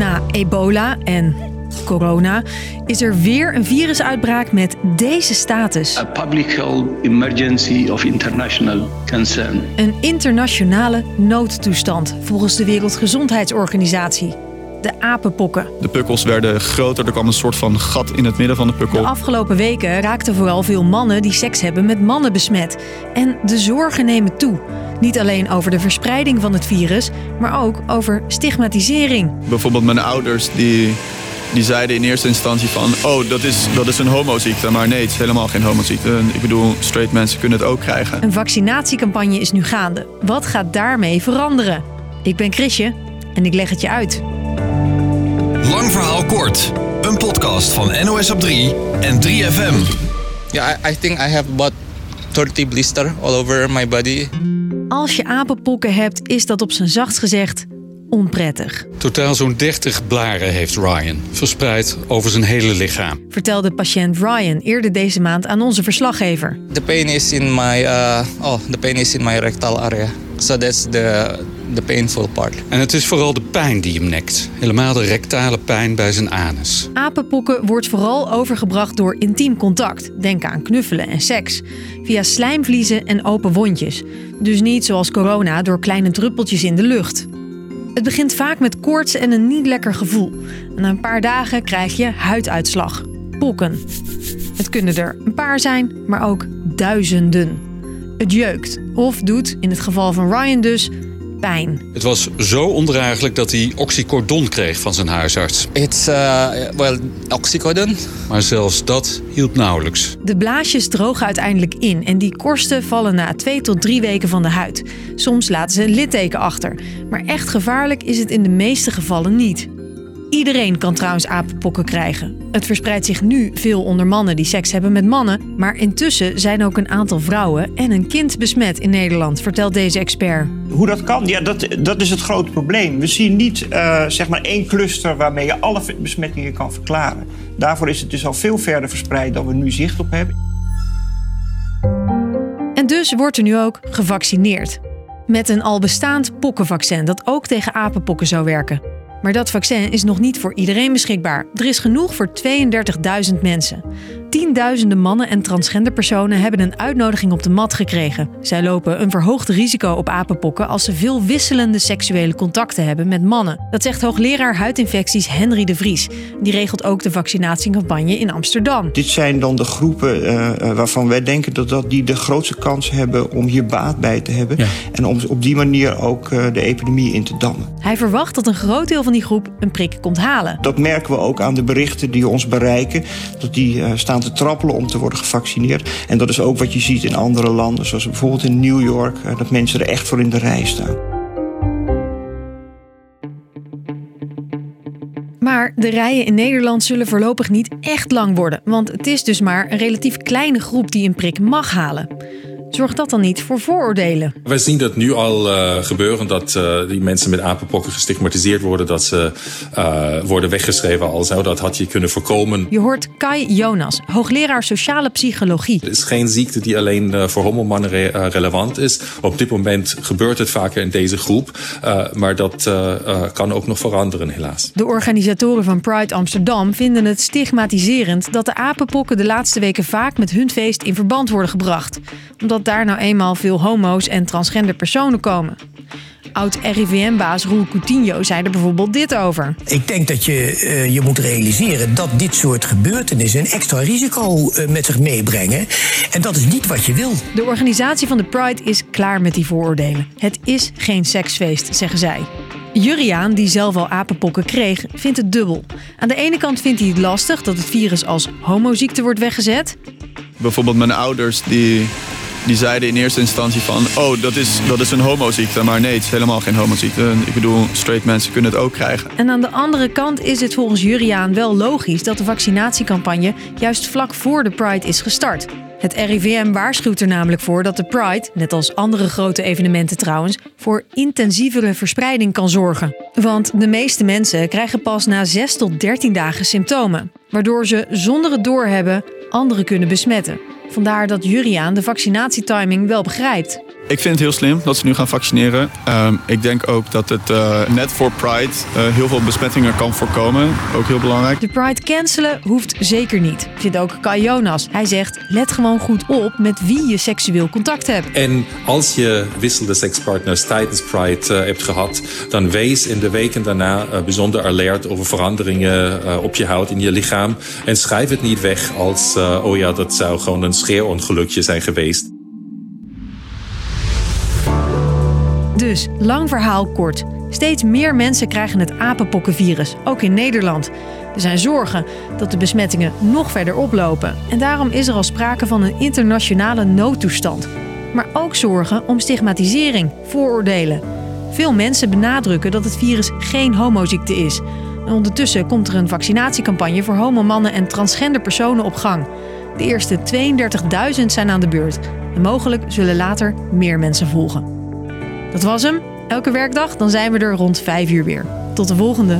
Na ebola en corona is er weer een virusuitbraak met deze status. A public health emergency of international concern. Een internationale noodtoestand volgens de Wereldgezondheidsorganisatie. De apenpokken. De pukkels werden groter, er kwam een soort van gat in het midden van de De pukkel. afgelopen weken raakten vooral veel mannen die seks hebben met mannen besmet. En de zorgen nemen toe. Niet alleen over de verspreiding van het virus, maar ook over stigmatisering. Bijvoorbeeld mijn ouders die, die zeiden in eerste instantie van... oh, dat is, dat is een homoziekte. Maar nee, het is helemaal geen homoziekte. Ik bedoel, straight mensen kunnen het ook krijgen. Een vaccinatiecampagne is nu gaande. Wat gaat daarmee veranderen? Ik ben Chrisje en ik leg het je uit. Lang verhaal kort. Een podcast van NOS op 3 en 3FM. Yeah, I, I think I have about 30 blister all over my body. Als je apenpokken hebt, is dat op zijn zachtst gezegd onprettig. Totaal zo'n 30 blaren heeft Ryan, verspreid over zijn hele lichaam. Vertelde patiënt Ryan eerder deze maand aan onze verslaggever. The pain is in my uh, oh, the pain is in my rectal area. So that's the the painful part. En het is vooral de pijn die hem nekt. Helemaal de rectale pijn bij zijn anus. Apenpokken wordt vooral overgebracht door intiem contact. Denk aan knuffelen en seks. Via slijmvliezen en open wondjes. Dus niet zoals corona door kleine druppeltjes in de lucht. Het begint vaak met koorts en een niet lekker gevoel. Na een paar dagen krijg je huiduitslag. Pokken. Het kunnen er een paar zijn, maar ook duizenden. Het jeukt. Of doet, in het geval van Ryan dus, pijn. Het was zo ondraaglijk dat hij oxycodon kreeg van zijn huisarts. It's uh, well oxycodone. Maar zelfs dat hielp nauwelijks. De blaasjes drogen uiteindelijk in en die korsten vallen na twee tot drie weken van de huid. Soms laten ze een litteken achter. Maar echt gevaarlijk is het in de meeste gevallen niet. Iedereen kan trouwens apenpokken krijgen. Het verspreidt zich nu veel onder mannen die seks hebben met mannen. Maar intussen zijn ook een aantal vrouwen en een kind besmet in Nederland, vertelt deze expert. Hoe dat kan, ja, dat, dat is het grote probleem. We zien niet eh, zeg maar één cluster waarmee je alle besmettingen kan verklaren. Daarvoor is het dus al veel verder verspreid dan we nu zicht op hebben. En dus wordt er nu ook gevaccineerd. Met een al bestaand pokkenvaccin dat ook tegen apenpokken zou werken. Maar dat vaccin is nog niet voor iedereen beschikbaar. Er is genoeg voor 32.000 mensen. Tienduizenden mannen en transgender personen hebben een uitnodiging op de mat gekregen. Zij lopen een verhoogd risico op apenpokken als ze veel wisselende seksuele contacten hebben met mannen. Dat zegt hoogleraar huidinfecties Henry de Vries. Die regelt ook de vaccinatiecampagne in Amsterdam. Dit zijn dan de groepen eh, eh, waarvan wij denken dat, dat die de grootste kans hebben om hier baat bij te hebben. En om op die manier ook eh, de epidemie in te dammen. Hij verwacht dat een groot deel van die groep een prik komt halen. Dat merken we ook aan de berichten die ons bereiken. Dat die eh, staan te trappelen om te worden gevaccineerd. En dat is ook wat je ziet in andere landen, zoals bijvoorbeeld in New York. eh, dat mensen er echt voor in de rij staan. Maar de rijen in Nederland zullen voorlopig niet echt lang worden. Want het is dus maar een relatief kleine groep die een prik mag halen. Zorgt dat dan niet voor vooroordelen? Wij zien dat nu al uh, gebeuren, dat uh, die mensen met apenpokken gestigmatiseerd worden, dat ze uh, worden weggeschreven als nou, dat had je kunnen voorkomen. Je hoort Kai Jonas, hoogleraar sociale psychologie. Het is geen ziekte die alleen voor homomannen re relevant is. Op dit moment gebeurt het vaker in deze groep, maar dat kan ook nog veranderen helaas. De organisatoren van Pride Amsterdam vinden het stigmatiserend dat de apenpokken de laatste weken vaak met hun feest in verband worden gebracht. Omdat daar nou eenmaal veel homo's en transgender personen komen. Oud-RIVM-baas Roel Coutinho zei er bijvoorbeeld dit over. Ik denk dat je uh, je moet realiseren dat dit soort gebeurtenissen een extra risico uh, met zich meebrengen. En dat is niet wat je wil. De organisatie van de Pride is klaar met die vooroordelen. Het is geen seksfeest, zeggen zij. Juriaan, die zelf al apenpokken kreeg, vindt het dubbel. Aan de ene kant vindt hij het lastig dat het virus als homoziekte wordt weggezet. Bijvoorbeeld mijn ouders die die zeiden in eerste instantie van... oh, dat is, dat is een homoziekte. Maar nee, het is helemaal geen homoziekte. Ik bedoel, straight mensen kunnen het ook krijgen. En aan de andere kant is het volgens Juriaan wel logisch... dat de vaccinatiecampagne juist vlak voor de Pride is gestart. Het RIVM waarschuwt er namelijk voor dat de Pride, net als andere grote evenementen trouwens, voor intensievere verspreiding kan zorgen. Want de meeste mensen krijgen pas na 6 tot 13 dagen symptomen, waardoor ze zonder het doorhebben anderen kunnen besmetten. Vandaar dat Juriaan de vaccinatietiming wel begrijpt. Ik vind het heel slim dat ze nu gaan vaccineren. Ehm, ik denk ook dat het uh, net voor Pride uh, heel veel besmettingen kan voorkomen. Ook heel belangrijk. De Pride cancelen hoeft zeker niet, vindt ook Kai Jonas. Hij zegt, let gewoon goed op met wie je seksueel contact hebt. En als je wisselde sekspartners tijdens Pride uh, hebt gehad... dan wees in de weken daarna bijzonder alert over veranderingen op je huid, in je lichaam. En schrijf het niet weg als, oh ja, dat zou gewoon een scheerongelukje zijn geweest. Dus, lang verhaal kort. Steeds meer mensen krijgen het apenpokkenvirus, ook in Nederland. Er zijn zorgen dat de besmettingen nog verder oplopen. En daarom is er al sprake van een internationale noodtoestand. Maar ook zorgen om stigmatisering, vooroordelen. Veel mensen benadrukken dat het virus geen homoziekte is. En ondertussen komt er een vaccinatiecampagne voor homomannen en transgender personen op gang. De eerste 32.000 zijn aan de beurt. En mogelijk zullen later meer mensen volgen. Dat was hem. Elke werkdag dan zijn we er rond 5 uur weer. Tot de volgende.